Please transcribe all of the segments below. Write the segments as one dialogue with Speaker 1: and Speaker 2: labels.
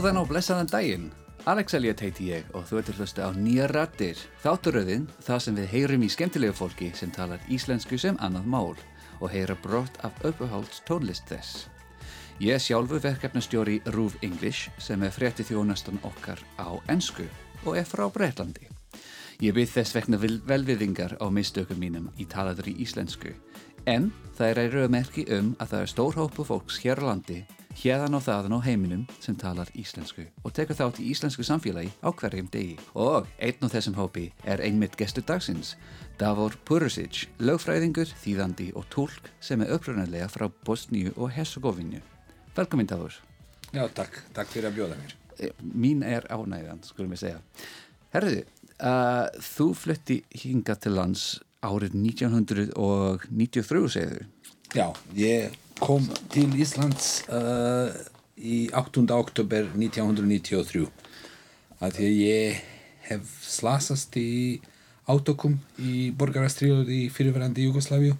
Speaker 1: Góðan og blessaðan daginn. Alex Elliot heiti ég og þú ert að hlusta á Nýja Rattir. Þátturöðin, það sem við heyrum í skemmtilegu fólki sem talar íslensku sem annað mál og heyra brott af uppehálds tónlist þess. Ég sjálfu verkefnastjóri Rúf English sem er frétti þjónastan okkar á ennsku og er frá Breitlandi. Ég byrð þess vegna velviðingar á mistökum mínum í talaður í íslensku en það er að rauðmerki um að það er stór hópu fólks hér á landi hérðan og þaðan á heiminum sem talar íslensku og tekur þátt í íslensku samfélagi á hverjum degi. Og einn af þessum hópi er einmitt gestur dagsins, Davor Purisic, lögfræðingur, þýðandi og tólk sem er uppröðanlega frá Bosníu og Herzegovinu. Velkomin Davor.
Speaker 2: Já, takk. Takk fyrir að bjóða mér.
Speaker 1: Eh, mín er ánægðan, skulum við segja. Herðu, uh, þú flutti hinga til lands árið 1993, segðu?
Speaker 2: Já, ég kom til Íslands uh, í 8. oktober 1993 að því að ég hef slasast í átökum í borgarastriður í fyrirverandi Jugosláfíu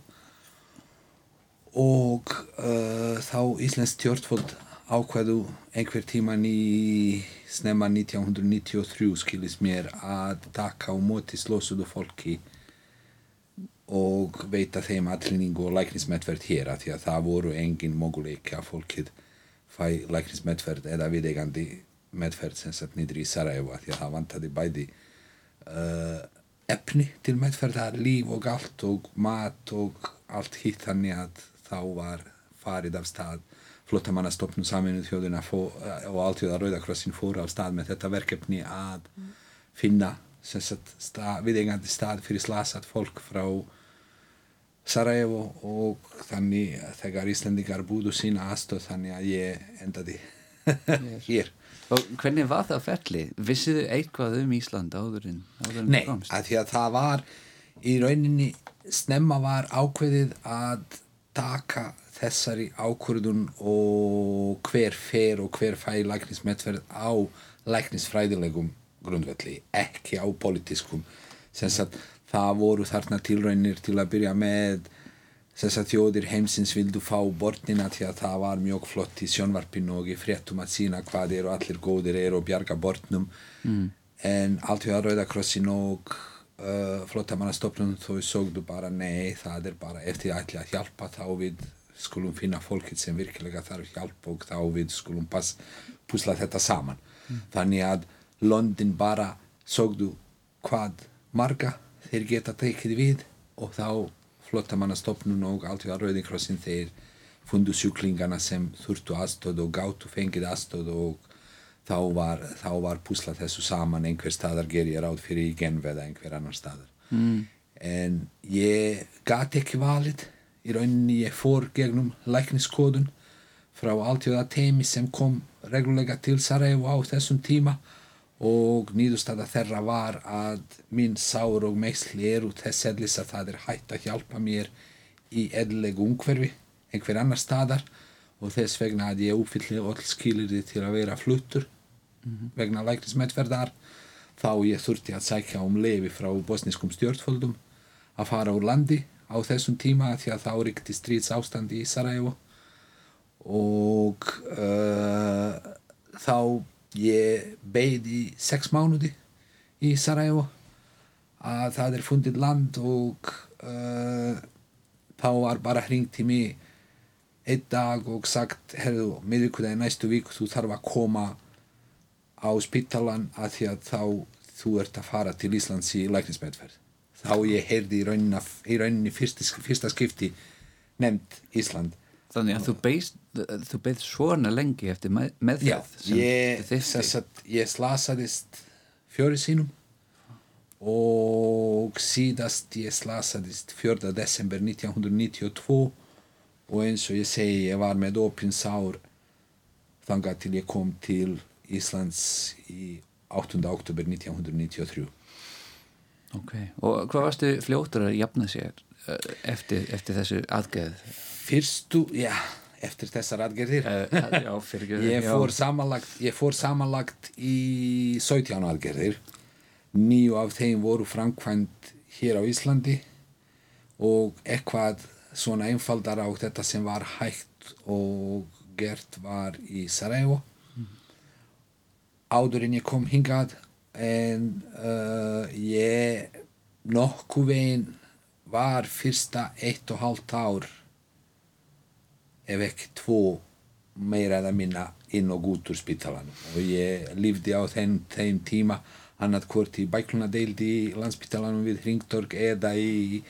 Speaker 2: og uh, þá Íslands tjórnfólk ákveðu einhver tíman í snemma 1993 skilis mér að taka á móti slósuðu fólki og veita þeim aðlýningu og læknismetverð hér að því að það voru engin móguleik að fólkið fæ læknismetverð eða viðegandi metverð sem sett nýður í Sarajevo að því að það vantaði bæði uh, efni til metverðar, líf og allt og mat og allt hitt þannig að þá var farið af stað. Flottamannastofnum saminuð þjóðina og alltjóða Rauðakrossin fór á stað með þetta verkefni að finna stað, viðegandi stað fyrir slasat fólk frá Sarajevo og þannig þegar Íslandingar búðu sína aðstöð þannig að ég endaði hér.
Speaker 1: Og hvernig var það ferli? Vissiðu eitthvað um Ísland áður en, áður en
Speaker 2: Nei, að því að það var í rauninni snemma var ákveðið að taka þessari ákvörðun og hver fer og hver fæ læknismetverð á læknisfræðilegum grundvelli, ekki á politískum. Sens að það voru þarna tilraunir til að byrja með þess að þjóðir heimsins vildu fá bortnina því að það var mjög flott í sjónvarpinu og í fréttum að sína hvað eru allir góðir eru og bjarga bortnum mm. en allt við að Rauðakrossin og uh, flottamannastofnum þó sögdu bara nei það er bara eftir að ætla að hjálpa þá við skulum finna fólkið sem virkilega þarf hjálp og þá við skulum pass, pusla þetta saman mm. þannig að London bara sögdu hvað marga þeir geta tekið við og þá flottamannastofnun og allt við að Rauðinkrossin þeir fundu sjúklingana sem þurftu aðstöð og gáttu fengið aðstöð og þá var, þá var pusla þessu saman. Einhver staðar ger ég ráð fyrir í Genveð eða einhver annar staðar mm. en ég gati ekki valið. Í rauninni ég fór gegnum lækniskódun frá alltjóða teimi sem kom reglulega til Sarajevo á þessum tíma og nýðustada þeirra var að minn sár og meðsli eru þess edlis að það er hægt að hjálpa mér í edlegu umhverfi einhver annar staðar og þess vegna að ég uppfylli all skilirði til að vera fluttur mm -hmm. vegna læknismætverðar þá ég þurfti að sækja um lefi frá bosnískum stjórnföldum að fara úr landi á þessum tíma því að þá ríkti stríts ástandi í Sarajevo og uh, þá ég beigð í sex mánuði í Sarajevo. Að það er fundið land og uh, þá var bara hringt í mig einn dag og sagt herru, miðvíkudagi næstu vík þú þarf að koma á spítalan að því að þá þú ert að fara til Íslands í læknismeðferð. Þá ég heyrði í rauninni, í rauninni fyrsta skipti nefnd Ísland.
Speaker 1: Þannig að þú beist þú beigð svona lengi eftir með, meðferð
Speaker 2: Já, ég, ég slasaðist fjöri sínum og síðast ég slasaðist 4. desember 1992 og eins og ég segi ég var með opinn sár þanga til ég kom til Íslands í 8. oktober 1993
Speaker 1: Ok, og hvað varstu fljóttur að jafna sér eh, eftir, eftir þessu aðgeð?
Speaker 2: Fyrstu, já eftir þessar aðgerðir.
Speaker 1: Já, fyrir,
Speaker 2: ég, fór samanlagt, ég fór samanlagt í 17 aðgerðir. Nýju af þeim voru framkvæmt hér á Íslandi og eitthvað svona einfaldar á þetta sem var hægt og gert var í Sarajevo. Mm. áður en ég kom hingað en uh, ég nokkuð veginn var fyrsta eitt og hálft ár ef ekki tvo meira eða minna inn og út úr spítalanum. Og ég lífdi á þeim, þeim tíma annað hvort í bæklunadeild í landspítalanum við Hringtorg eða í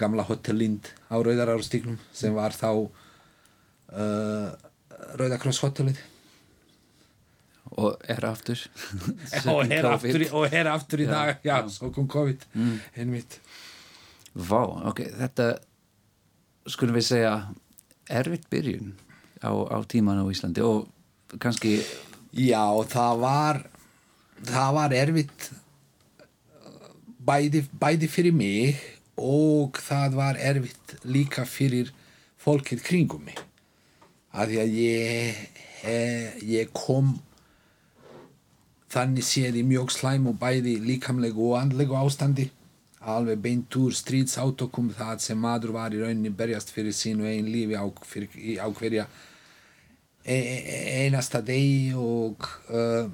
Speaker 2: gamla Hotel Lind á Rauðarárstíklum sem var þá uh, Rauðakross hotelið
Speaker 1: og er aftur.
Speaker 2: Og er aftur, og er aftur í
Speaker 1: Já,
Speaker 2: dag. Já,
Speaker 1: já.
Speaker 2: svo kom COVID mm. einmitt.
Speaker 1: Vá, ok, þetta skulum við segja erfitt byrjun á, á tíman á Íslandi og kannski
Speaker 2: Já, það var það var erfitt bæði, bæði fyrir mig og það var erfitt líka fyrir fólkið kringum mig. Að því að ég he, ég kom þannig séð í mjög slæmu bæði líkamlegu og andlegu ástandi alveg beint úr stríðsátokum það sem maður var í rauninni berjast fyrir sínu einn lífi á, fyrir, á hverja e e- einasta degi og uh,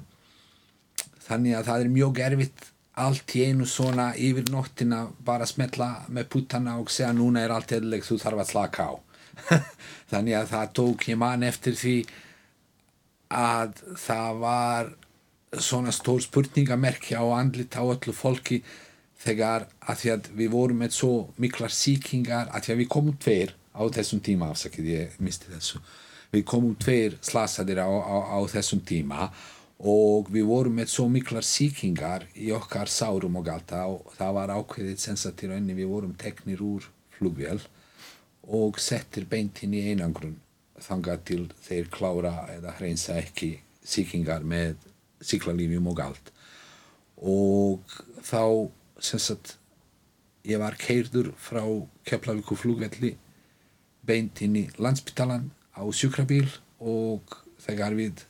Speaker 2: þannig að það er mjög erfitt allt í einu svona yfir nóttina bara smetla með puttana og segja núna er allt eðlilegt, þú þarf að slaka á. Þannig að það tók ég man eftir því að það var svona stór spurningamerki á andlit á öllu fólki þegar að því að við vorum með svo miklar sýkingar að því að við komum tveir á þessum tíma afsakið ég misti þessu. Við komum tveir slasadir á, á, á þessum tíma og við vorum með svo miklar sýkingar í okkar sárum og allt og það var ákveðið sensatir önni við vorum teknir úr flugvél og settir beintin í einangrun þangað til þeir klára eða hreinsa ekki sýkingar með síklarlífjum og allt og þá sem sagt ég var keirður frá Keflavíku flugvelli beint inn í landspítalan á sjúkrabíl og þegar við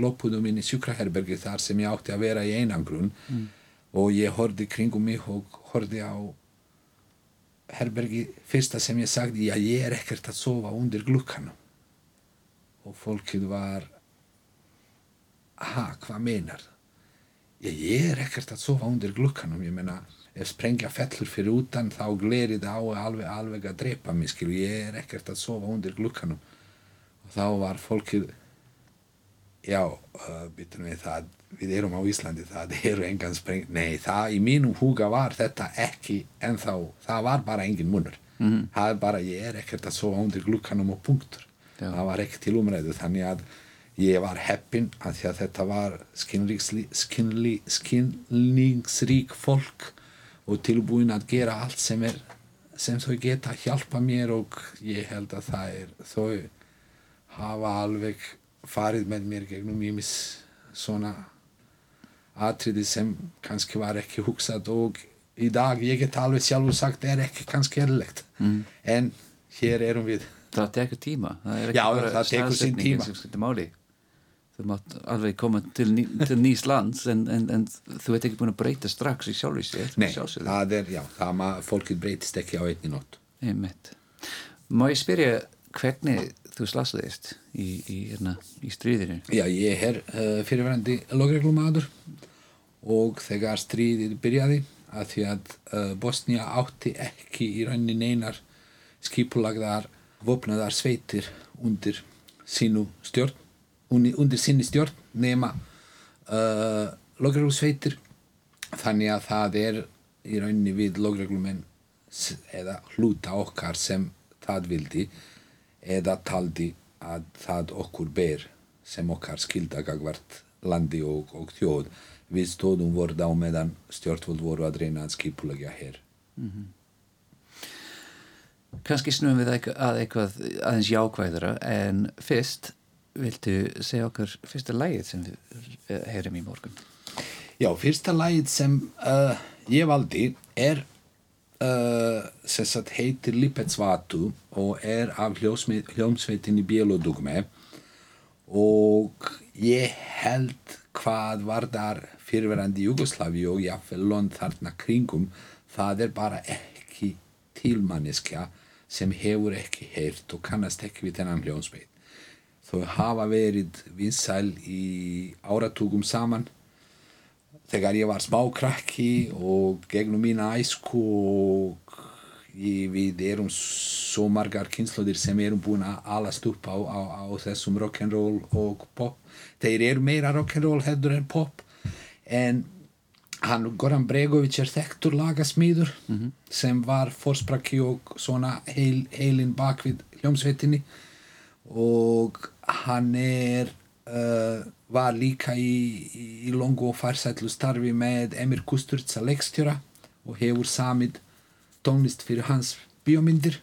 Speaker 2: loppuðum inn í sjúkraherbergi þar sem ég átti að vera í einangrun og ég horfði kringum mig og horfði á herbergi fyrsta sem ég sagði já ég er ekkert að sofa undir glukkanum og fólkið var ha hvað meinar? já ég er ekkert að sofa undir glukkanum ég meina ef sprengja fellur fyrir utan þá glerið á alveg, alveg að drepa mig skilu ég er ekkert að sofa undir glukkanum og þá var fólkið já, uh, bitur við það við erum á Íslandi, það eru engan spreng nei, það í mínum huga var þetta ekki en þá, það var bara engin munur, -hmm. það er bara ég er ekkert að sofa undir glukkanum og punktur
Speaker 1: Já.
Speaker 2: það var ekki til umræðu þannig að ég var heppin að því að þetta var skilningsrík fólk og tilbúin að gera allt sem er sem þau geta að hjálpa mér og ég held að það er þau hafa alveg farið með mér gegnum ímis svona atriði sem kannski var ekki hugsað og í dag ég get alveg sjálfur sagt er ekki kannski erlegt mm. en hér erum við
Speaker 1: það tekur tíma það er ekki
Speaker 2: Já, það tekur
Speaker 1: staðsetningin
Speaker 2: tíma.
Speaker 1: Þú mátt alveg koma til, ný, til nýs lands en, en, en þú ert ekki búin að breyta strax í sjálfur sér
Speaker 2: Nei, það er, já, það maður, fólkið breytist ekki á einni nótt
Speaker 1: Einmitt. Má ég spyrja hvernig þú slasaðist í, í, hérna, í stríðinu?
Speaker 2: Já, ég er uh, fyrirverandi lögreglumadur og þegar stríðið byrjaði að því að uh, Bosnia átti ekki í raunin einar skipulagðar vopnaðar sveitir undir sínu stjórn undir, sinni stjórn nema uh, lögreglusveitir. Þannig að það er í rauninni við lögreglumenn s- eða hluta okkar sem það vildi eða taldi að það okkur ber sem okkar skildagagvart landi og, og þjóð. Við stóðum vorð á meðan stjórnvöld voru að reyna að skipulegja hér
Speaker 1: Kanski snúum við að eitthvað aðeins jákvæðara en fyrst viltu segja okkar fyrsta lægið sem við eh, heyrim í morgun?
Speaker 2: Já, fyrsta lagið sem uh, ég valdi er uh, sem sagt heitir Lipetsvatu og er af hljómsveit- hljómsveitinni Bielodugme og ég held hvað var þar fyrirverandi Jugoslavi og jafnvel lond þarna kringum það er bara ekki tilmanneskja sem hefur ekki heyrt og kannast ekki við þennan hljómsveit þau hafa verið vinsæl í áratugum saman. Þegar ég var smákrakki og gegnum mína æsku og ég, við erum svo margar kynnslóðir sem erum búin að alast upp á, á, á þessum rock'n'roll og pop. Þeir eru meira rock'n'roll heldur en pop en hann Goran Bregovic er þekktur lagasmíður -hmm. sem var fórsprakki og svona heil, heilin bakvið hljómsveitinni. Og hann er uh, var líka í, í longu og farsætlu starfi með Emir Kusturtsa leikstjóra og hefur samið tónlist fyrir hans bíómyndir.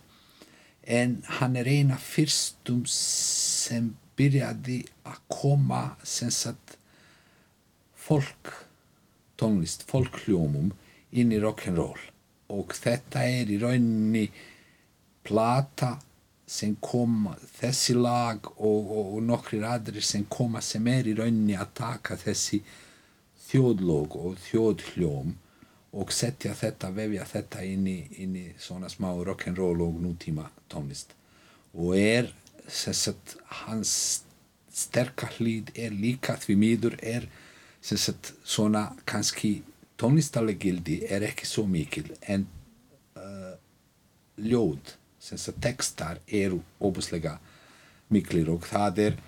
Speaker 2: En hann er eina fyrstum sem byrjaði að koma sem sagt fólk tónlist, fólkljómum inn í rock'n'roll og þetta er í rauninni plata sem koma þessi lag og, og, og nokkri aðrir sem koma sem er í rauninni að taka þessi þjóðlóg og þjóðhljóm og setja þetta, vefja þetta inn í, inn í svona smá rock'n'roll og nútíma tónlist. Og er sagt, hans sterkahlýð er líka því miður er sagt, svona kannski tónlistarleg gildi er ekki svo mikil en uh, ljóð sem tekstar eru óbúslega miklir og það er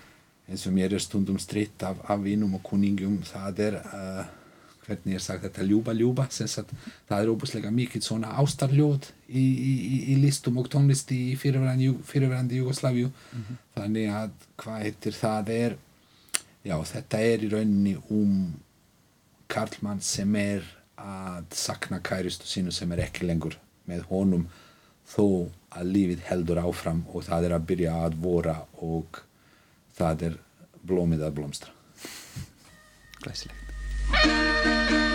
Speaker 2: eins og mér er stundum stritt af, af vinnum og kuningum það er uh, hvernig ég sagt þetta ljúba ljúba það er óbúslega mikið svona ástarljóð í, í, í listum og tónlist í fyrirverandi Jugosláfiu mm -hmm. þannig að hvað heitir það er já þetta er í rauninni um Karlmann sem er að sakna kæristu sínu sem er ekki lengur með honum þó að lífið heldur áfram og það er að byrja að vora og það er blómið að blómstra.
Speaker 3: Glæsilegt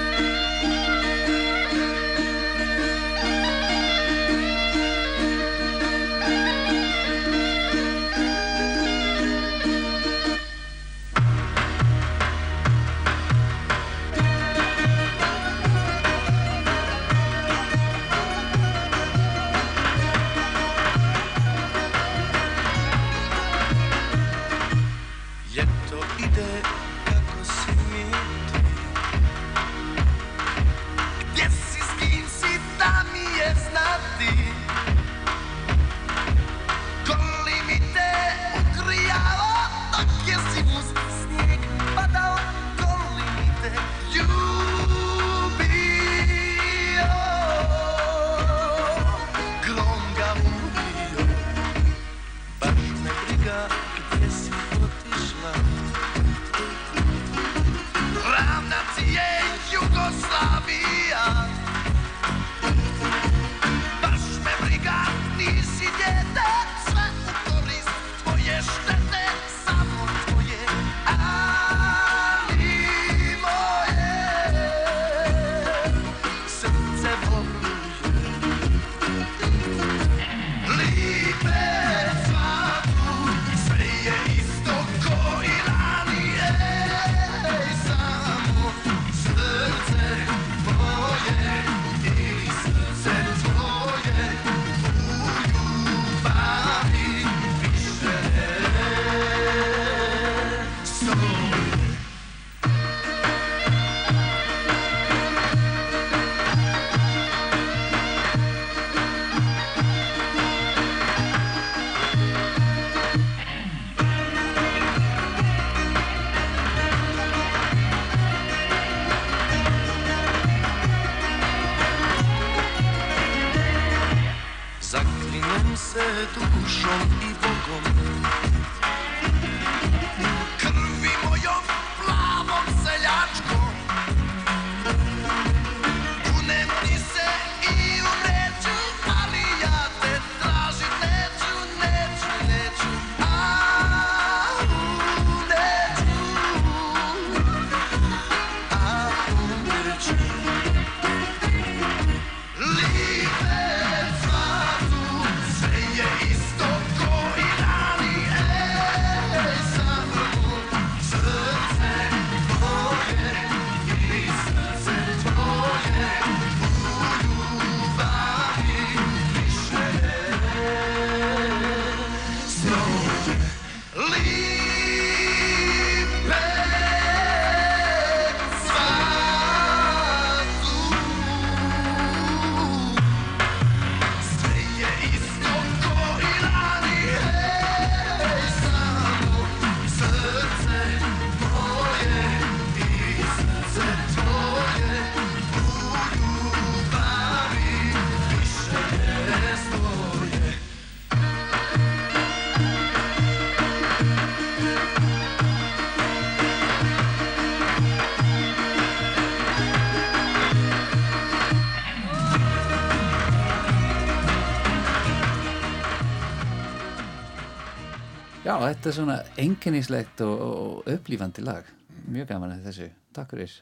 Speaker 1: þetta er svona enginnislegt og, og upplýfandi lag. Mjög gaman að þessu, takk fyrir.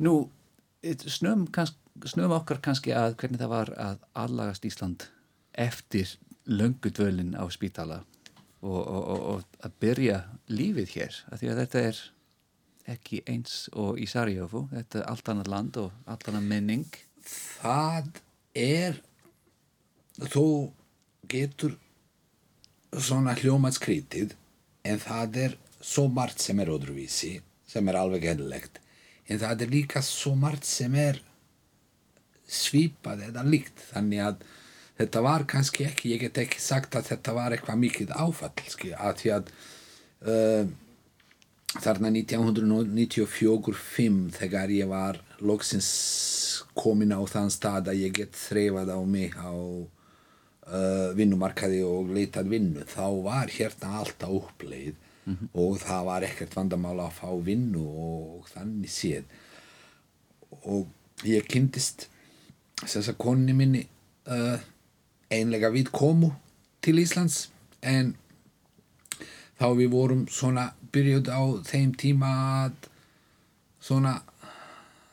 Speaker 1: Nú, snöfum, snöfum okkar kannski að hvernig það var að allagast Ísland eftir löngu dvölin á spítala og, og, og að byrja lífið hér, af því að þetta er ekki eins og í Sarjófu þetta er allt annað land og allt annað menning.
Speaker 2: Það er þú getur svona hljómað skrítið en það er svo margt sem er öðruvísi sem er alveg eðlilegt en það er líka svo margt sem er svipað eða líkt. Þannig að þetta var kannski ekki, ég get ekki sagt að þetta var eitthvað mikið áfall að því að uh, þarna 1994-5 þegar ég var loksins komin á þann stað að ég get þreifað á mig á uh, vinnumarkaði og leitað vinnu þá var hérna alltaf uppleið mm -hmm. og það var ekkert vandamál að fá vinnu og þannig séð og ég kynntist þess að konni minni uh, einlega við komu til Íslands en þá við vorum svona byrjuð á þeim tíma að svona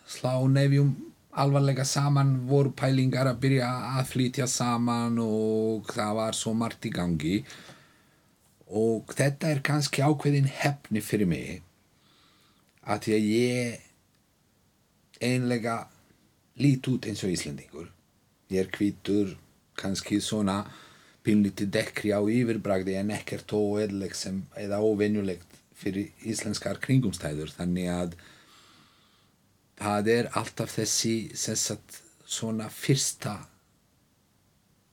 Speaker 2: slá nefjum alvarlega saman voru pælingar að byrja að flytja saman og það var svo margt í gangi. Og þetta er kannski ákveðin hefni fyrir mig að ég einlega lít út eins og Íslandingur ég er kvítur kannski svona pinlítið dekkri á yfirbragði en ekkert óeðlegt eða óvenjulegt fyrir íslenskar kringumstæður. Þannig að það er alltaf þessi sagt, svona fyrsta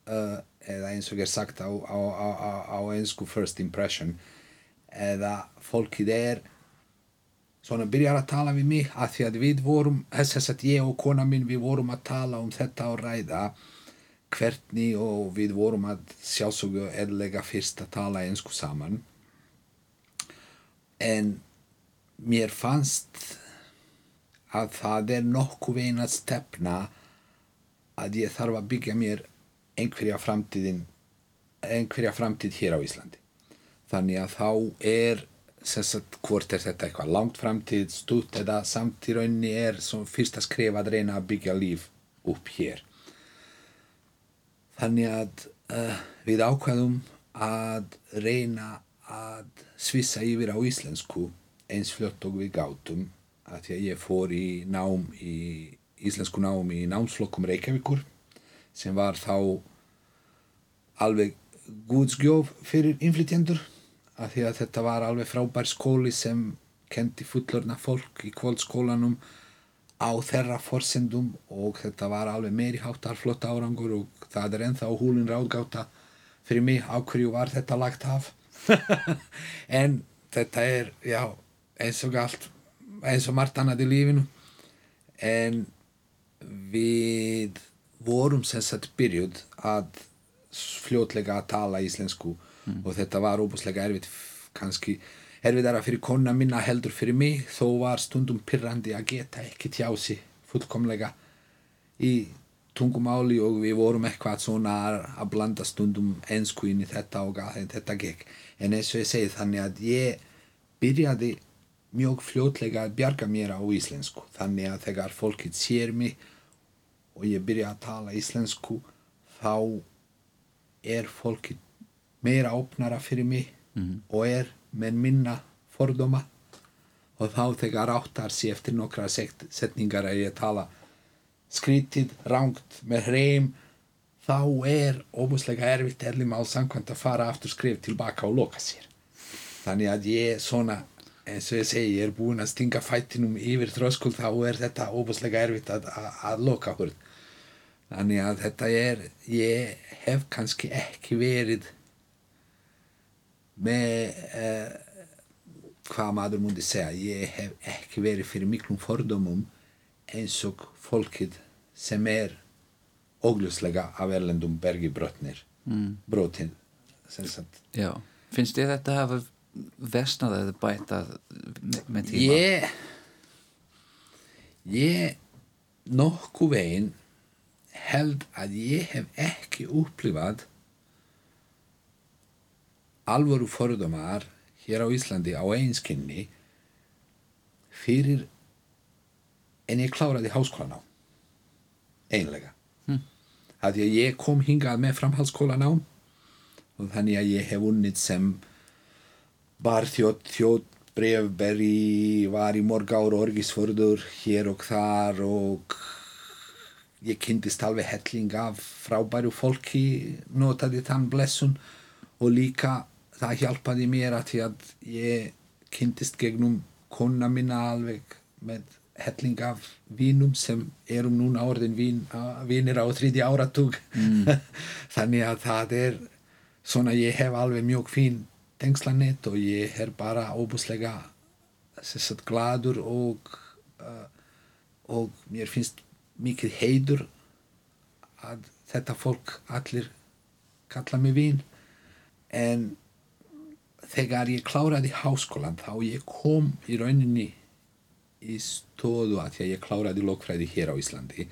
Speaker 2: uh, eða eins og ég er sagt á, á, á, á einsku first impression eða fólkið er svona byrjar að tala við mig að því að við vorum, þess að ég og kona minn við vorum að tala um þetta og ræða hvernig og við vorum að sjálfsögja eðlega fyrst að tala einsku saman. En mér fannst að það er nokkuð veginn að stefna að ég þarf að byggja mér einhverja framtíðin einhverja framtíð hér á Íslandi. Þannig að þá er sagt, hvort er þetta eitthvað langt framtíð stutt eða samtíðraunni er som fyrsta skref að reyna að byggja líf upp hér. Þannig að uh, við ákvæðum að reyna að svissa yfir á íslensku eins fljótt og við gátum að því að ég fór í nám í íslensku nám í námsflokkum Reykjavíkur sem var þá alveg gúðsgjóf fyrir inflytjendur að því að þetta var alveg frábær skóli sem kendi fullorna fólk í kvóldskólanum á þeirra forsendum og þetta var alveg meiri háttar flott árangur og það er enþá húlin ráðgáta fyrir mig á hverju var þetta lagt af? En þetta er já eins og allt eins og margt annað í lífinu en við vorum sem sagt byrjuð að fljótlega að tala íslensku mm. og þetta var óbúslega erfitt kannski erfiðara fyrir kona minna heldur fyrir mig þó var stundum pyrrandi að geta ekki tjási fullkomlega í tungumáli og við vorum eitthvað svona að blanda stundum ensku inn í þetta og að þetta gekk en eins og ég segi þannig að ég byrjaði mjög fljótlega að bjarga mér á íslensku. Þannig að þegar fólkið sér mig og ég byrja að tala íslensku þá er fólkið meira opnara fyrir mig mm -hmm. og er með minna fordóma. Og þá þegar áttar sér eftir nokkra setningar að ég tala skrítið, rangt, með hreim þá er óbúslega erfitt erli mál samkvæmt að fara aftur skrif tilbaka og loka sér. Þannig að ég svona eins og ég segi, ég er búin að stinga fættinum yfir þróskul þá er þetta óbúslega erfitt að, að, að loka hurð þannig að þetta er ég hef kannski ekki verið með eh, hvað maður múndi segja ég hef ekki verið fyrir miklum fordómum eins og fólkið sem er ógljóslega af erlendum bergi brotnir mm. brotin
Speaker 1: Já, finnst ég þetta hafa vestnað eða bætað með tíma?
Speaker 2: Ég ég nokku veginn held að ég hef ekki upplifað alvöru forðumar hér á Íslandi á einskinni fyrir en ég kláraði háskólanám einlega hm. að að ég kom hingað með framhaldsskólanám og þannig að ég hef unnið sem bar þjótt brefberi var í morg ára orgisförður hér og þar og ég kynntist alveg helling af frábæru fólki notaði þann blessun og líka það hjálpaði mér að því að ég kynntist gegnum kona minna alveg með helling af vínum sem erum núna orðin vín, vínir á þrýði áratug mm. þannig að það er svona ég hef alveg mjög fín tengslanett og ég er bara óbúslega gladur og uh, og mér finnst mikið heidur að þetta fólk allir kalla mig vín. En þegar ég kláraði háskólan þá ég kom í rauninni í stóðu að ég kláraði lokfræði hér á Íslandi.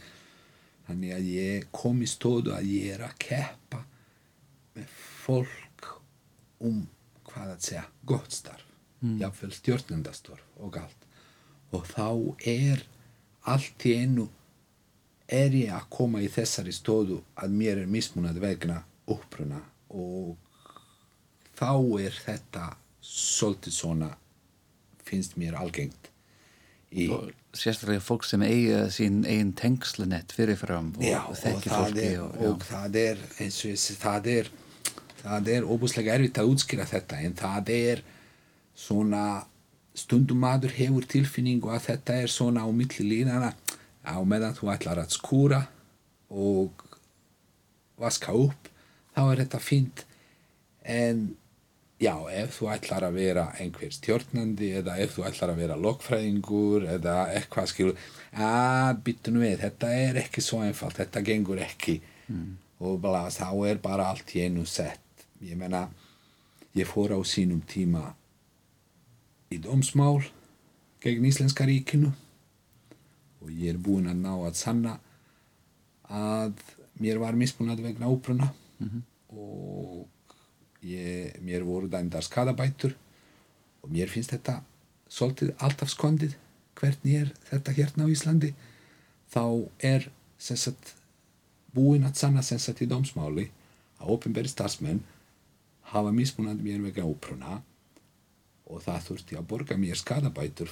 Speaker 2: Þannig að ég kom í stóðu að ég er að keppa með fólk um hvað að segja gott starf. Mm. jáfnveil stjórnendastorf og allt. Og þá er allt í einu er ég að koma í þessari stóðu að mér er mismunat vegna uppruna og þá er þetta svolítið svona finnst mér algengt
Speaker 1: í sérstaklega fólk sem eiga sín einn tengslinett fyrirfram
Speaker 2: og já, þekki og fólki er, og, og það er eins og þessi það er það er óbúslega erfitt að útskýra þetta en það er svona stundum maður hefur tilfinningu að þetta er svona á milli línana á meðan þú ætlar að skúra og vaska upp þá er þetta fínt. En já, ef þú ætlar að vera einhver stjórnandi eða ef þú ætlar að vera lokfræðingur eða eitthvað skilur að byttu nú við, þetta er ekki svo einfalt, þetta gengur ekki. Mm. og bla, þá er bara allt í einu sett ég menna, ég fór á sínum tíma í domsmál gegn Íslenska ríkinu og ég er búinn að ná að sanna að mér var mismunat vegna óbruna mm -hmm. og ég, mér voru dæmdar skadabætur og mér finnst þetta svolítið alltaf skondið hvernig er þetta hérna á Íslandi þá er sagt, búinn að sanna sagt, í dómsmáli að ofinberi starfsmenn hafa mismunandi mér vega ópruna og það þurfti að borga mér skadabætur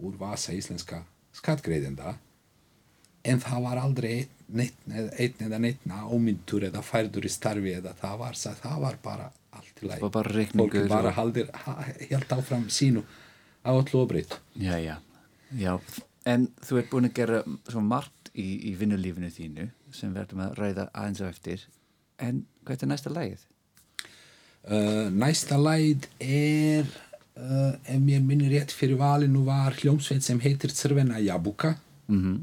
Speaker 2: úr vasa íslenska skatgreðenda en það var aldrei einn eða neittna ómyndur eða færdur í starfi eða það var, það var bara allt í lagi. Fólki bara haldir helt áfram sínu á allu breytt
Speaker 1: já, já, já, en þú ert búin að gera svo margt í, í vinnulífinu þínu sem ætlum að ræða aðeins á eftir. En hvað er næsta lægið?
Speaker 2: Uh, næsta lægið er uh, ef mér minnir rétt fyrir valinu var hljómsveit sem heitir Cervena Jabuka mm -hmm.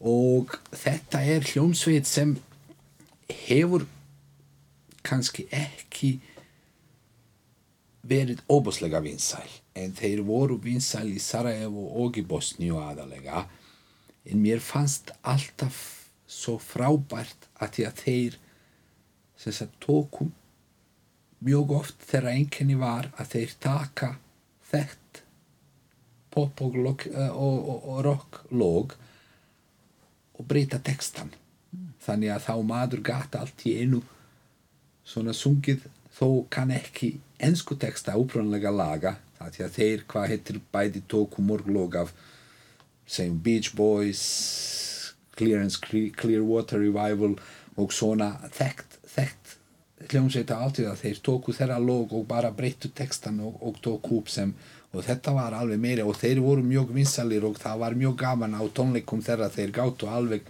Speaker 2: og þetta er hljómsveit sem hefur kannski ekki verið óbúslega vinsæl en þeir voru vinsæl í Sarajevo og í Bosníu aðalega en mér fannst alltaf svo frábært að að þeir sagt, tókum mjög oft þegar einkenni var að þeir taka þekkt pop og, og, og, og rock log og breyta textan mm. þannig að þá maður gata allt í einu svona sungið þó kann ekki ennsku texta úprannlega laga það er þeir hvað heitir bæði tóku morglóg af segjum Beach Boys Clearance Clearwater Revival og svona þekkt, þekkt hljómsveita að þeir tóku þeirra lóg og bara breyttu textan og, og tóku upp sem og þetta var alveg meira og þeir voru mjög vinsalir og það var mjög gaman á tónleikum þeirra þeir gáttu alveg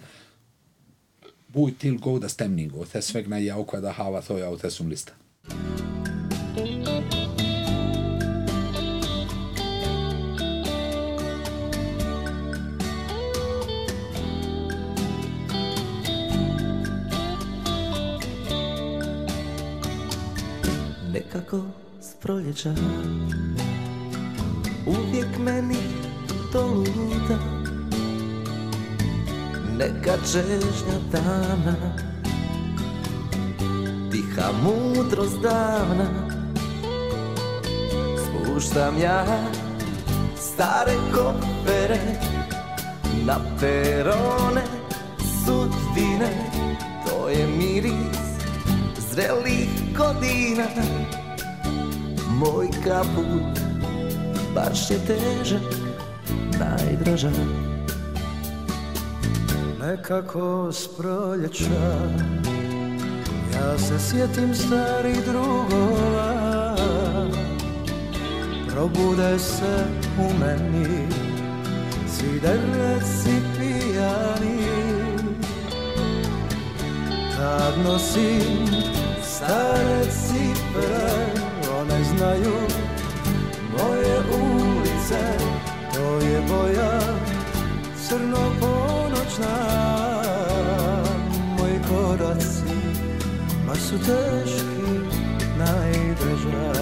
Speaker 2: búið til góða stemning og þess vegna ég ákveða að hafa þau á þessum lista
Speaker 3: Nekako z proljeća Uvijek meni to luta neka čežnja dana Tiha mudrost davna. Puštam ja Stare kopere na perone sudbine. To je miris zrelih godina Moj kaput baš je težak, najdraža Nekako s proljeća Ja se sjetim starih drugova. Probude se u meni Cidereci pijani Tad nosim stare cipele One znaju. Moje ulice To je boja crno ponoćna. Moji koraci baš su teški najdraža.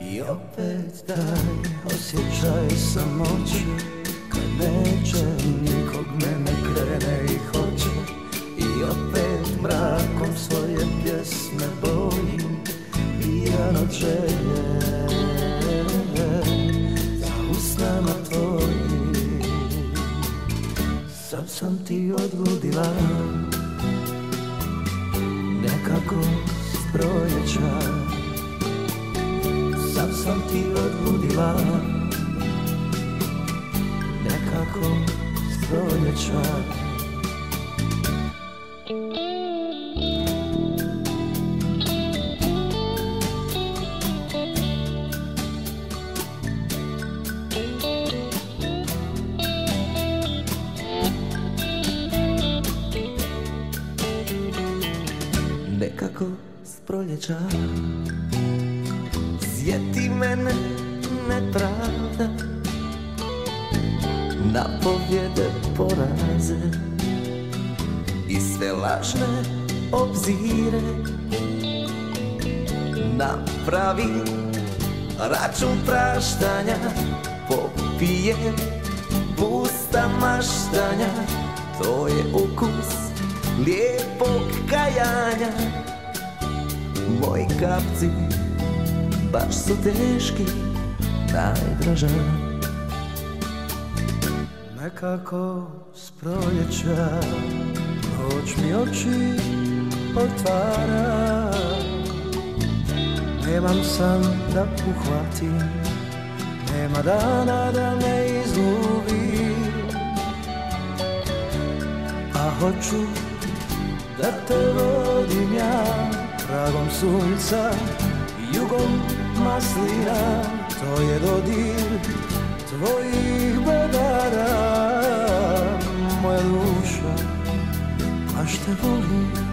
Speaker 3: I opet taj osjećaj samoće Kad neće Želje Za usnama tvojim. Sam sam ti odludila Nekako s Sam sam ti odludila Nekako s obzire. Napravi račun praštanja Popijem pusta maštanja. To je ukus lijepog kajanja. Moji kapci baš su teški, najdraža. Nekako s proljeća noć mi oči otvara Nemam san da uhvatim, nema dana da me izgubim A hoću da te vodim ja Tragom sunca, jugom maslina. To je dodir tvojih bedara Moja duša, baš te volim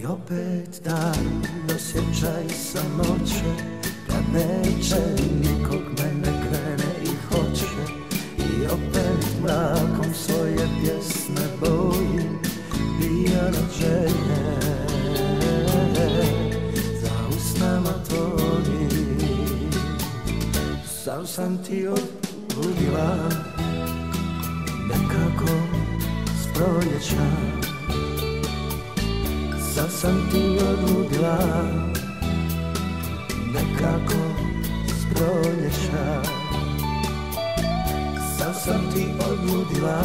Speaker 3: I opet dan osjećaj samoće Kad neće nikog mene krene i hoće. I opet mrakom svoje pjesme bojim Pijan od želje Za usnama tvojim Sam sam ti odludila Nekako s Sam sam ti odludila? Nekako s proljeća Sam sam ti odludila?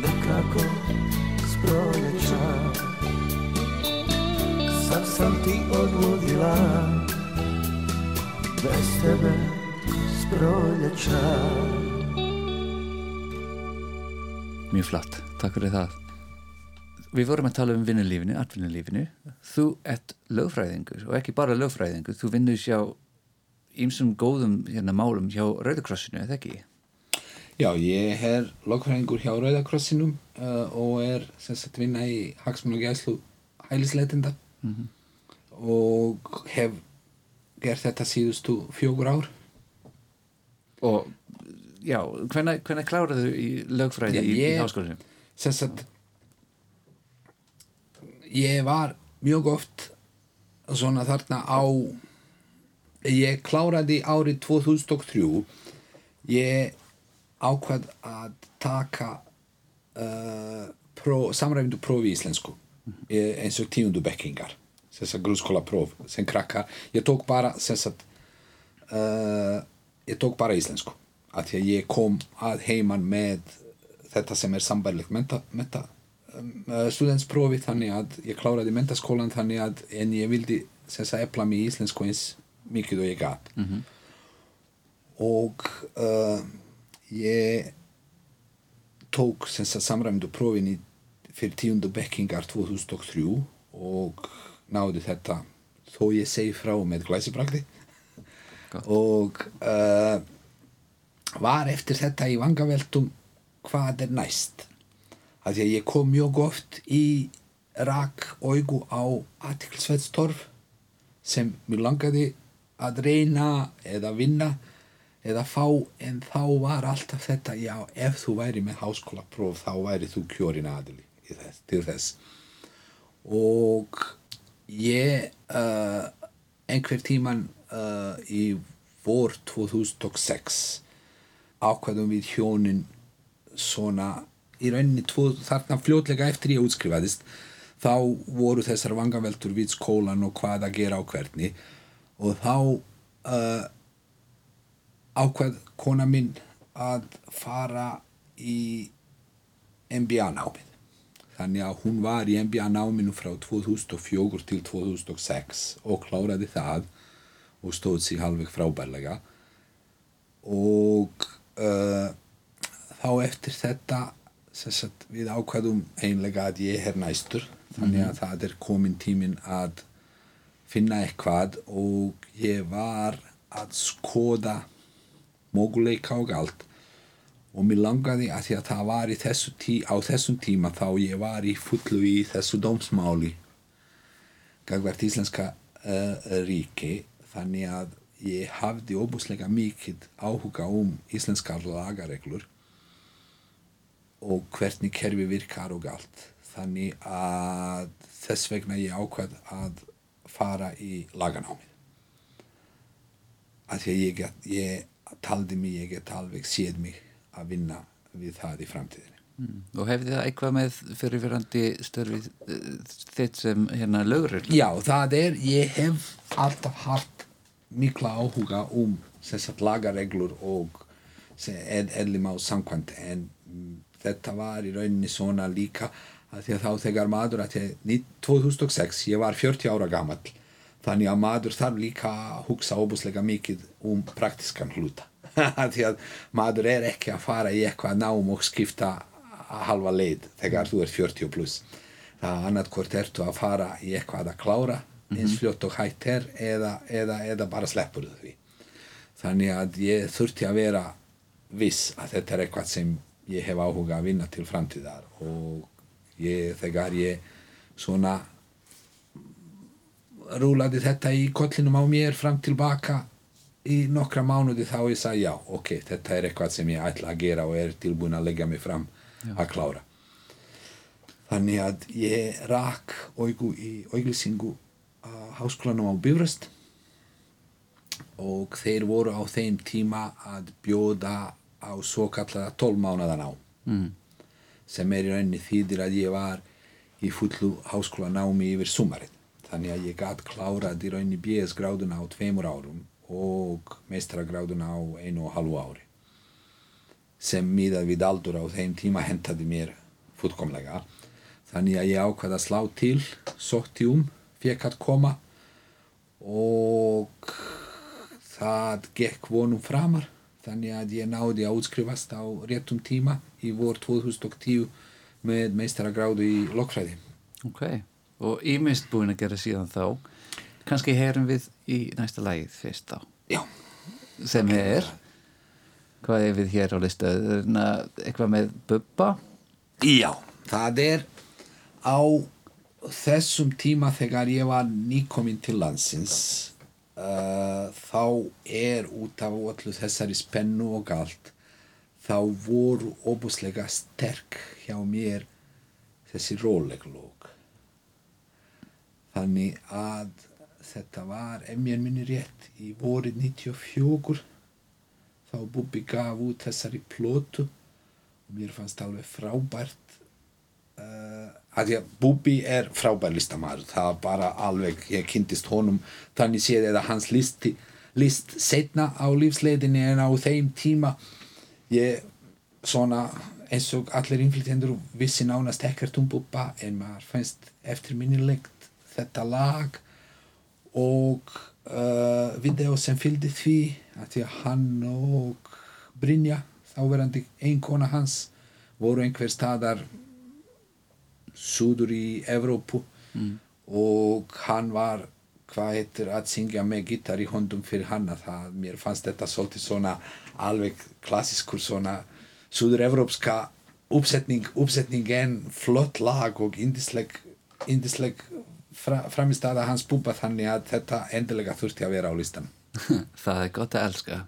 Speaker 3: Nekako s proljeća Sam sam ti odludila? Bez tebe s proljeća
Speaker 1: Mjög flott, takk fyrir það. Við vorum að tala um vinnulífinu, atvinnulífinu. Þú ert lögfræðingur og ekki bara lögfræðingur, þú vinnur hjá ýmsum góðum hérna, málum hjá Rauðakrossinu, eða ekki?
Speaker 2: Já, ég er lokfræðingur hjá Rauðakrossinum uh, og er sem sagt vinna í hagsmun og gæslu hælisleitinda og hef gert þetta síðustu fjögur ár
Speaker 1: Og já, hvenær kláraðu í lögfræði
Speaker 2: Já,
Speaker 1: í, í háskólanum?
Speaker 2: sem sagt ég var mjög oft svona þarna á ég kláraði árið 2003 ég ákvað að taka uh, pró, samræfindu prófi í íslensku. Eh, eins og tíundu bekkingar grunnskóla próf sem krakkar. Ég tók bara sagt, uh, ég tók bara íslensku. Að ég kom að heiman með þetta sem er sambærlegt menta, menta studentsprófi þannig að ég kláraði mentaskólan þannig að en ég vildi sem sagt epla mig í íslensku eins mikið og ég gat. -hmm. og uh, ég tók sem sagt samræmdu prófin fyrir tíundu bekkingar 2003 og náði þetta þó ég segi frá með glæsibrakti. Og uh, var eftir þetta í vangaveltum hvað er næst af því að ég kom mjög oft í rak augu á aðtiklisvetstorf sem mér langaði að reyna eða vinna eða fá en þá var alltaf þetta já ef þú væri með háskólapróf þá væri þú kjörin aðili þess, til þess. Og ég uh, einhver tíman uh, í vor 2006 ákvaðum við hjónin svona í rauninni tvo, þarna fljótlega eftir ég útskrifaðist þá voru þessar vangaveltur við skólan og hvað að gera á hvernig og þá uh, ákvað kona minn að fara í MBA námið þannig að hún var í MBA náminu frá 2004 til 2006 og kláraði það og stóð sig halvveg frábærlega. Og uh, þá eftir þetta sem sagt, við ákvaðum einlega að ég er næstur þannig að það er komin tímin að finna eitthvað og ég var að skoða móguleika og allt og mér langaði að því að það var þessu tí, á þessum tíma þá ég var í fullu í þessu dómsmáli gagvart íslenska uh, ríki þannig að ég hafði óbúslega mikið áhuga um íslenskar lagareglur og hvernig kerfi virkar og allt þannig að þess vegna ég ákvað að fara í laganámið að því að ég, get, ég taldi mig, ég get alveg séð mig að vinna við það í framtíðinni
Speaker 1: Mm. Og hefði það eitthvað með fyrirfyrandi störfið uh, þitt sem hérna lögur?
Speaker 2: Já, það er, ég hef alltaf haft mikla áhuga um þessar lagareglur og eðlum á samkvæmt en mm, þetta var í rauninni svona líka að því að þá þegar maður að því 2006, ég var 40 ára gammal þannig að maður þarf líka að hugsa óbúslega mikið um praktiskan hluta. Því að maður er ekki að fara í eitthvað nám og skipta halva leið þegar þú er 40 pluss. Það annað hvort ertu að fara í eitthvað að klára eins fljótt og hægt er eða, eða, eða bara sleppur því. Þannig að ég þurfti að vera viss að þetta er eitthvað sem ég hef áhuga að vinna til framtíðar og ég, þegar ég svona rúlaði þetta í kollinum á mér fram tilbaka í nokkra mánuði þá ég sagði já, ok, þetta er eitthvað sem ég ætla að gera og er tilbúin að leggja mig fram að klára. Þannig að ég rak augu í auglýsingu á háskólanum á Bifröst og þeir voru á þeim tíma að bjóða á svo kallaða 12 mánadan á
Speaker 1: Mm.
Speaker 2: sem er í rauninni þýðir að ég var í fullu háskólanámi yfir sumarið. Þannig að ég gat klárað í rauninni BS gráðuna á tveimur árum og meistragráðuna á einu og halvu ári. Sem miðað við aldur á þeim tíma hentaði mér fullkomlega. Þannig að ég ákvaða að slá til sótti um, fekk að koma og það gekk vonum framar þannig að ég náði að útskrifast á réttum tíma í vor 2010 með meistaragráðu í lokfræði
Speaker 1: Ok, og ímist búin að gera síðan þá. Kannski heyrum við í næsta lagið fyrst þá.
Speaker 2: Já,
Speaker 1: sem er hvað er við hér á listu eitthvað með Bubba?
Speaker 2: Já, það er á þessum tíma þegar ég var nýkominn til landsins uh, þá er út af öllu þessari spennu og allt þá voru óbúslega sterk hjá mér þessi róleglók þannig að þetta var, ef mér minni rétt í vorið 94 þá Bubbi gaf út þessari plótu og mér fannst alveg frábært að því að Bubi er frábær listamæður það var bara alveg, ég kynntist honum þannig séð eða hans listi, list setna á lífsleiðinni en á þeim tíma. Ég svona eins og allir innflytjendur vissi nánast ekkert um Bubba en maður fannst eftirminnilegt þetta lag og uh, video sem fylgdi því að því að hann og Brynja þáverandi einkona hans voru einhver staðar suður í Evrópu. Og hann var hvað heitir að syngja með gítar í hondum fyrir hann að það, mér fannst þetta svolítið svona alveg klassiskur svona suður-evrópska uppsetning, uppsetning en flott lag og indisleg, indisleg fra, framistæða hans búba þannig að þetta endilega þurfti að vera á listan
Speaker 1: Það er gott að elska.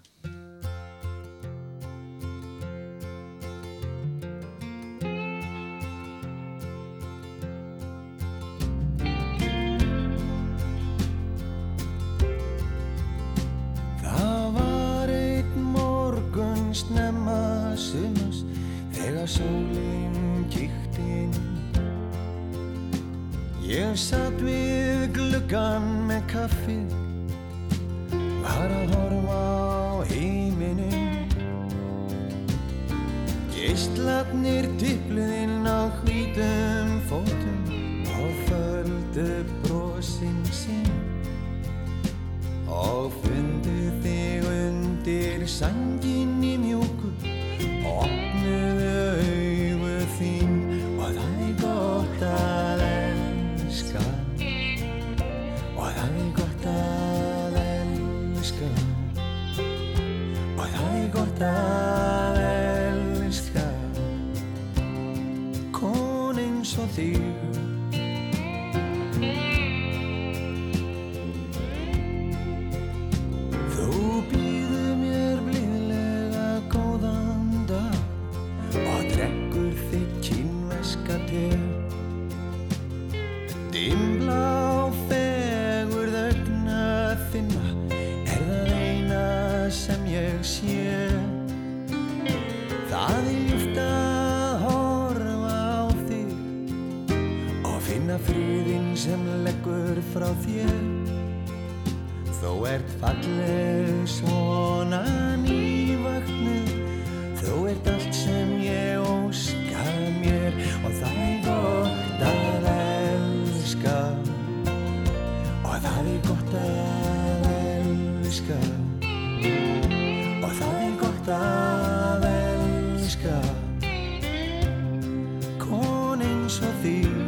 Speaker 3: Geistlarnir tipluðinn nothing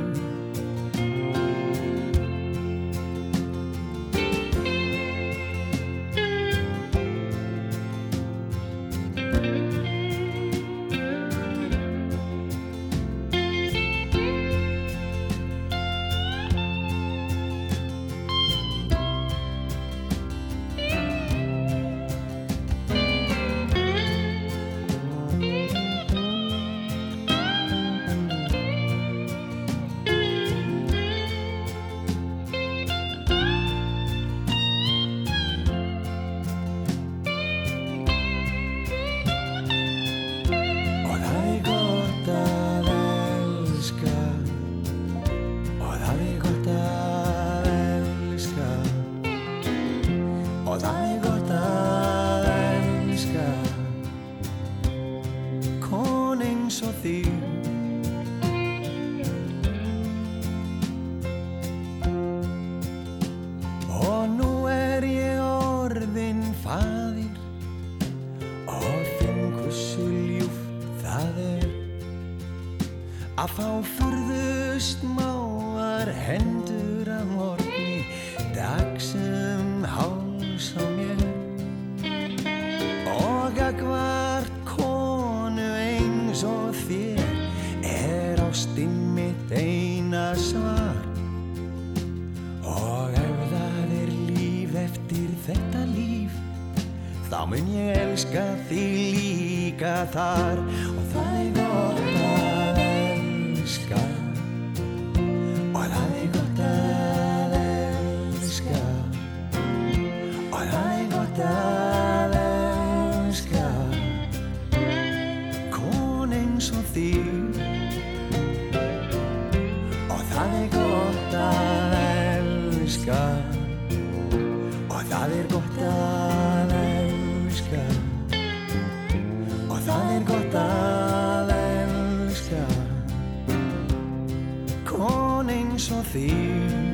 Speaker 3: Þá mun ég elska þig líka þar. Og það er gott að þig.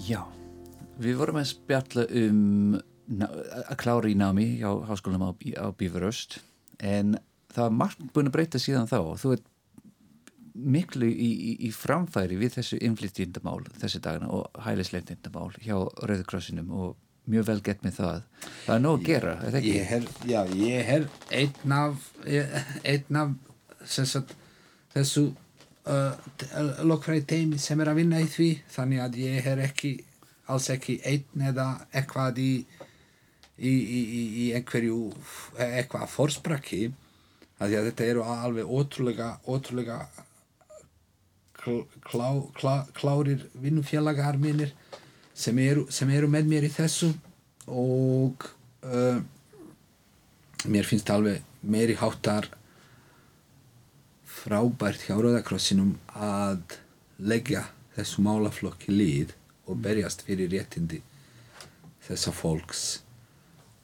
Speaker 1: Já, við vorum að spjalla um að klára í námi á háskólanum á, á Bífuröst en það var margt búin að breyta síðan þá. Og þú ert miklu í, í, í framfæri við þessu innflytjendamál þessi dagina og hælisleitindamál hjá Rauðkrossinum og mjög vel gett með það. Það er nóg að gera, er það ekki?
Speaker 2: ég er, já, ég er einn af einn af sagt, þessu uh, lokfræði teimi sem er að vinna í því þannig að ég er ekki alls ekki einn eða eitthvað í í, í, í, einhverju eitthvað að þetta eru alveg ótrúlega ótrúlega klá, klá, klárir vinnufélagar mínir sem eru, sem eru með mér í þessu og uh, mér finnst alveg meiri háttar frábært hjá Rauðakrossinum að leggja þessu málaflokki líð og berjast fyrir réttindi þessa fólks.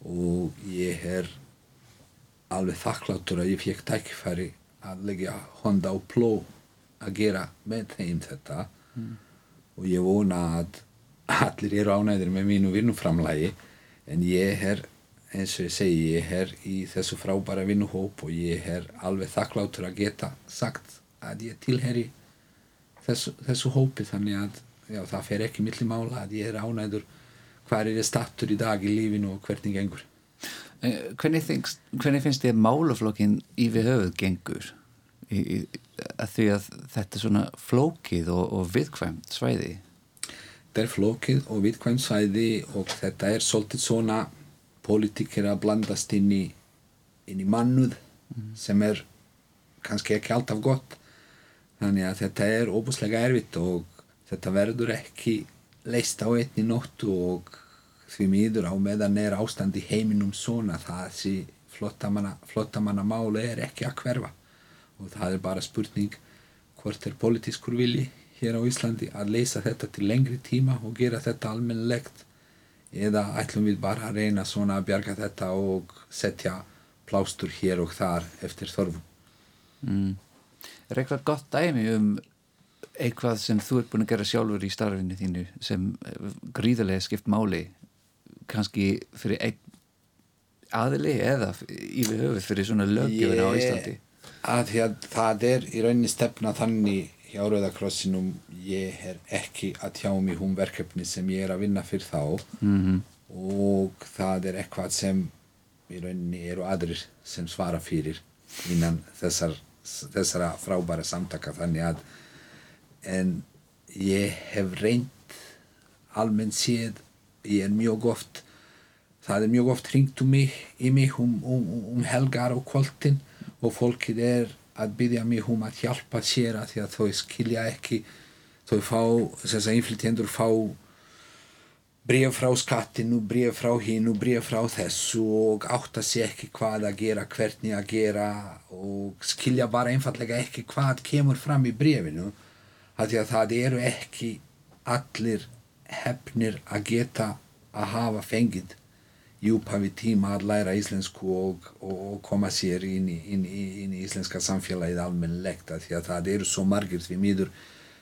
Speaker 2: Og ég er alveg þakkláttur að ég fekk tækifæri að leggja honda á pló að gera með þeim þetta. Og ég vona að allir eru ánægðir með mínu vinnuframlægi en ég er eins og ég segi, ég er í þessu frábæra vinnuhóp og ég er alveg þakkláttur að geta sagt að ég tilheri þessu, þessu hópi. Þannig að já, það fer ekki milli mála að ég er ánægður hvað er ég stattur í dag í lífinu og hvernig gengur.
Speaker 1: Eh, Hvernig, þingst, hvernig finnst þér málaflokkin í við höfuð gengur í, í, að því að þetta er svona flókið og, og viðkvæmt svæði?
Speaker 2: þetta er flókið og viðkvæm svæði og þetta er svolítið svona pólitíkir að blandast inn í, inn í mannuð sem er kannski ekki alltaf gott. Þannig að þetta er óbúslega erfitt og þetta verður ekki leist á einni nótt og því miður á meðan er ástand í heiminum svona það þessi flottamanna máli er ekki að hverfa og það er bara spurning hvort er politískur vilji hér á Íslandi að leysa þetta til lengri tíma og gera þetta almennlegt eða ætlum við bara að reyna svona að bjarga þetta og setja plástur hér og þar eftir þörfum?
Speaker 1: Mm. Er eitthvað gott dæmi um eitthvað sem þú ert búin að gera sjálfur í starfinu þínu sem eh, gríðarlega skipt máli kannski fyrir einn aðili eða yfir höfuð fyrir svona löggjöfuna á
Speaker 2: Ég-
Speaker 1: Íslandi
Speaker 2: að því að það er í rauninni stefna þannig hjá Rauðakrossinum ég er ekki að tjá mig um verkefni sem ég er að vinna fyrir þá.
Speaker 1: Mm
Speaker 2: og það er eitthvað sem í rauninni eru aðrir sem svara fyrir innan þessar, þessara frábæra samtaka þannig að en ég hef reynd almennt séð ég er mjög oft það er mjög oft hringt um mig í mig um, um, um helgar og kvöldin og fólkið er að byggja mig um að hjálpa sér að því að þau skilja ekki. Þau fá, þess að innflytjendur fá bréf frá skattinu, bréf frá hinu, bréf frá þessu og átta sig ekki hvað að gera, hvernig að gera og skilja bara einfallega ekki hvað kemur fram í bréfinu af því að það eru ekki allir hefnir að geta að hafa fengið í upphafi tíma að læra íslensku og, og, og koma sér inn í, inn, í, inn í íslenska samfélagið almennlegt af því að það eru svo margir því miður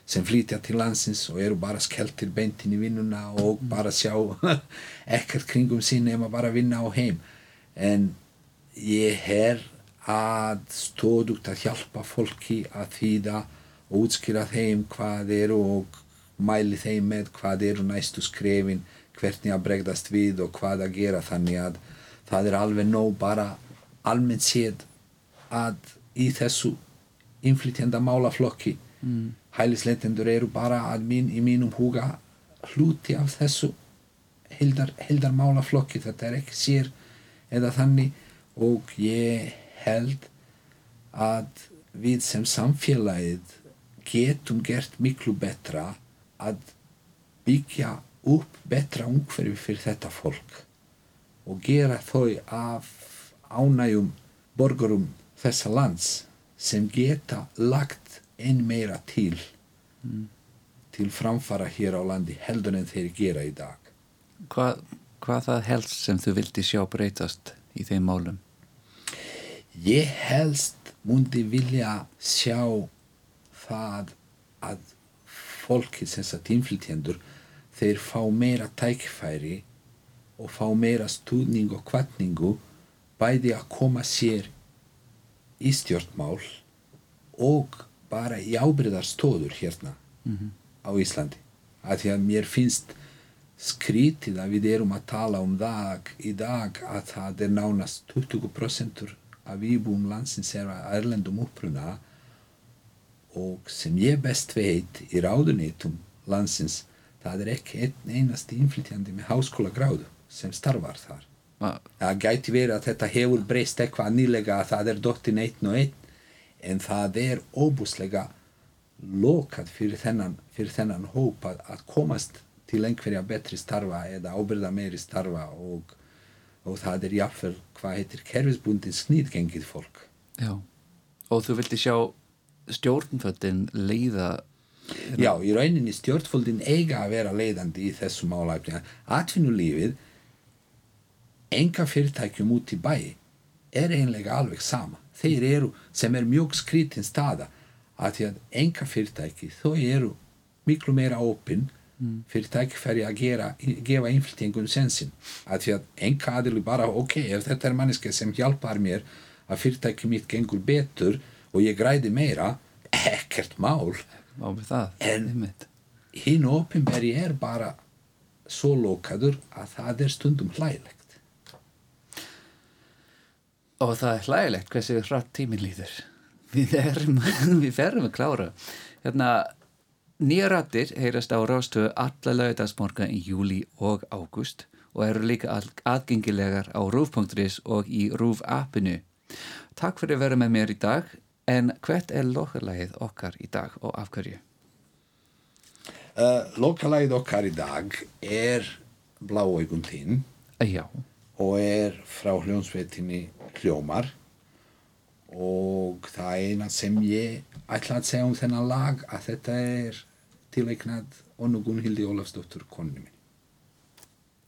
Speaker 2: sem flytja til landsins og eru bara skeltir beintin í vinnuna og bara sjá ekkert kringum sín nema bara vinna á heim. En ég er að stóðugt að hjálpa fólki að þýða og útskýra þeim hvað eru og mæli þeim með hvað eru næstu skrefin hvernig að bregðast við og hvað að gera þannig að það er alveg nóg bara almennt séð að í þessu innflytjenda málaflokki mm. hælisleitendur eru bara að mín, í mínum huga hluti af þessu heldar, heldar málaflokki þetta er ekki sér eða þannig og ég held að við sem samfélagið getum gert miklu betra að byggja upp betra umhverfi fyrir þetta fólk og gera þau af ánægjum borgurum þessa lands sem geta lagt einn meira til til framfara hér á landi heldur en þeir gera í dag
Speaker 1: Hvað, hvað það helst sem þú vildi sjá breytast í þeim málum?
Speaker 2: Ég helst mundi vilja sjá það að fólki sem sagt innflytjendur þeir fá meira tækifæri og fá meira stuðning og kvartningu bæði að koma sér í stjórnmál og bara í ábyrðarstóður hérna á Íslandi. Að því að mér finnst skrítið að við erum að tala um dag í dag að það er nánast 20% af íbúum landsins er að erlendum uppruna og sem ég best veit í ráðunitum landsins það er ekki einn einast innflytjandi með háskóla gráðu sem starfar þar
Speaker 1: Va-
Speaker 2: það gæti verið að þetta hefur breyst eitthvað nýlega að það er dottin einn og einn en það er óbúslega lokað fyrir þennan, fyrir þennan hóp að, að komast til einhverja betri starfa eða ábyrða meiri starfa og, og það er jafnvel hvað heitir kerfisbundin snýðgengið fólk
Speaker 1: Já. Og þú vildi sjá stjórnföldin leiða
Speaker 2: Já, í rauninni stjórnfóldin eiga að vera leiðandi í þessu málefni atvinnulífið enga fyrirtækjum út í bæi er einlega alveg sama. Þeir eru, sem er mjög skrítin staða að því að enga fyrirtæki þó eru miklu meira opinn fyrir tækifæri að gera, gefa innflytjengum sensin að því að enga aðilu bara ok, ef þetta er manneska sem hjálpar mér að fyrirtæki mitt gengur betur og ég græði meira ekkert mál
Speaker 1: á með það
Speaker 2: En- hinn opinberi er bara svo lokaður að það er stundum hlægilegt
Speaker 1: Og það er hlægilegt hversu hratt tíminn líður. Við erum, við ferum að klára. Hérna, nýja rattir heyrast á rástöðu alla laugardagsmorga í júli og ágúst og eru líka aðgengilegar á rúf.is og í rúf appinu. Takk fyrir að vera með mér í dag, en hvert er lokalagið okkar í dag og af hverju?
Speaker 2: uh, Lokalægið okkar í dag er Bláaugun þín
Speaker 1: Já,
Speaker 2: og er frá hljónsveitinni Hljómar og það eina sem ég ætla að segja um þennan lag að þetta er tileiknað Onnu Gunnhildi Ólafsdóttur konni minn.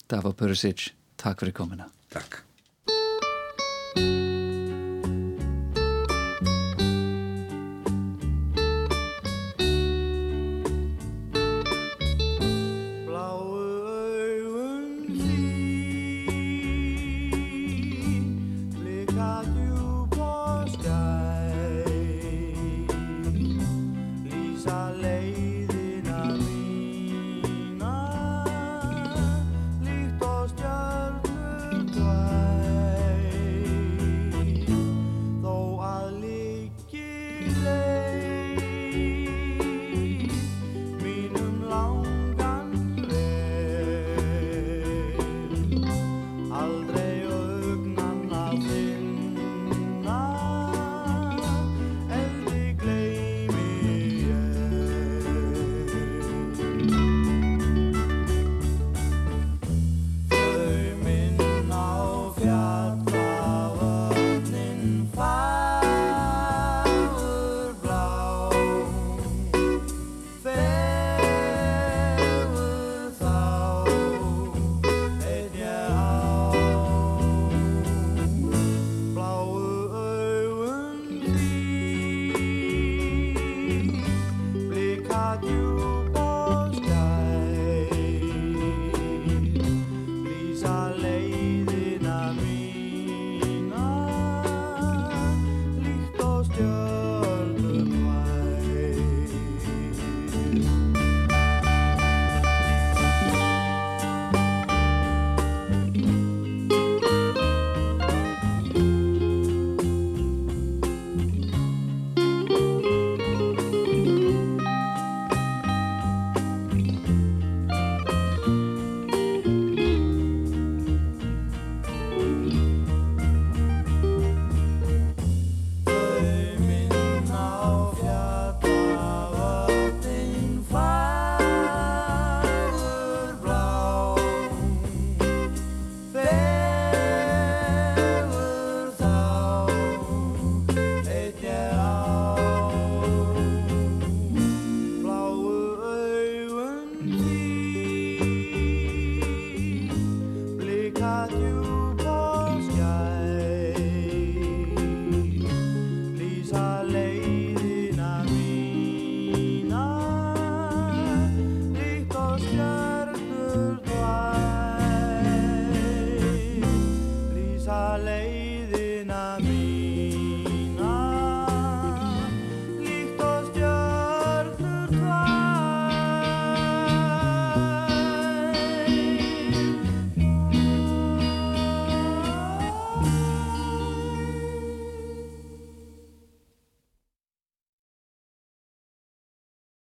Speaker 1: Dava Purisic, takk fyrir komuna.
Speaker 2: Takk.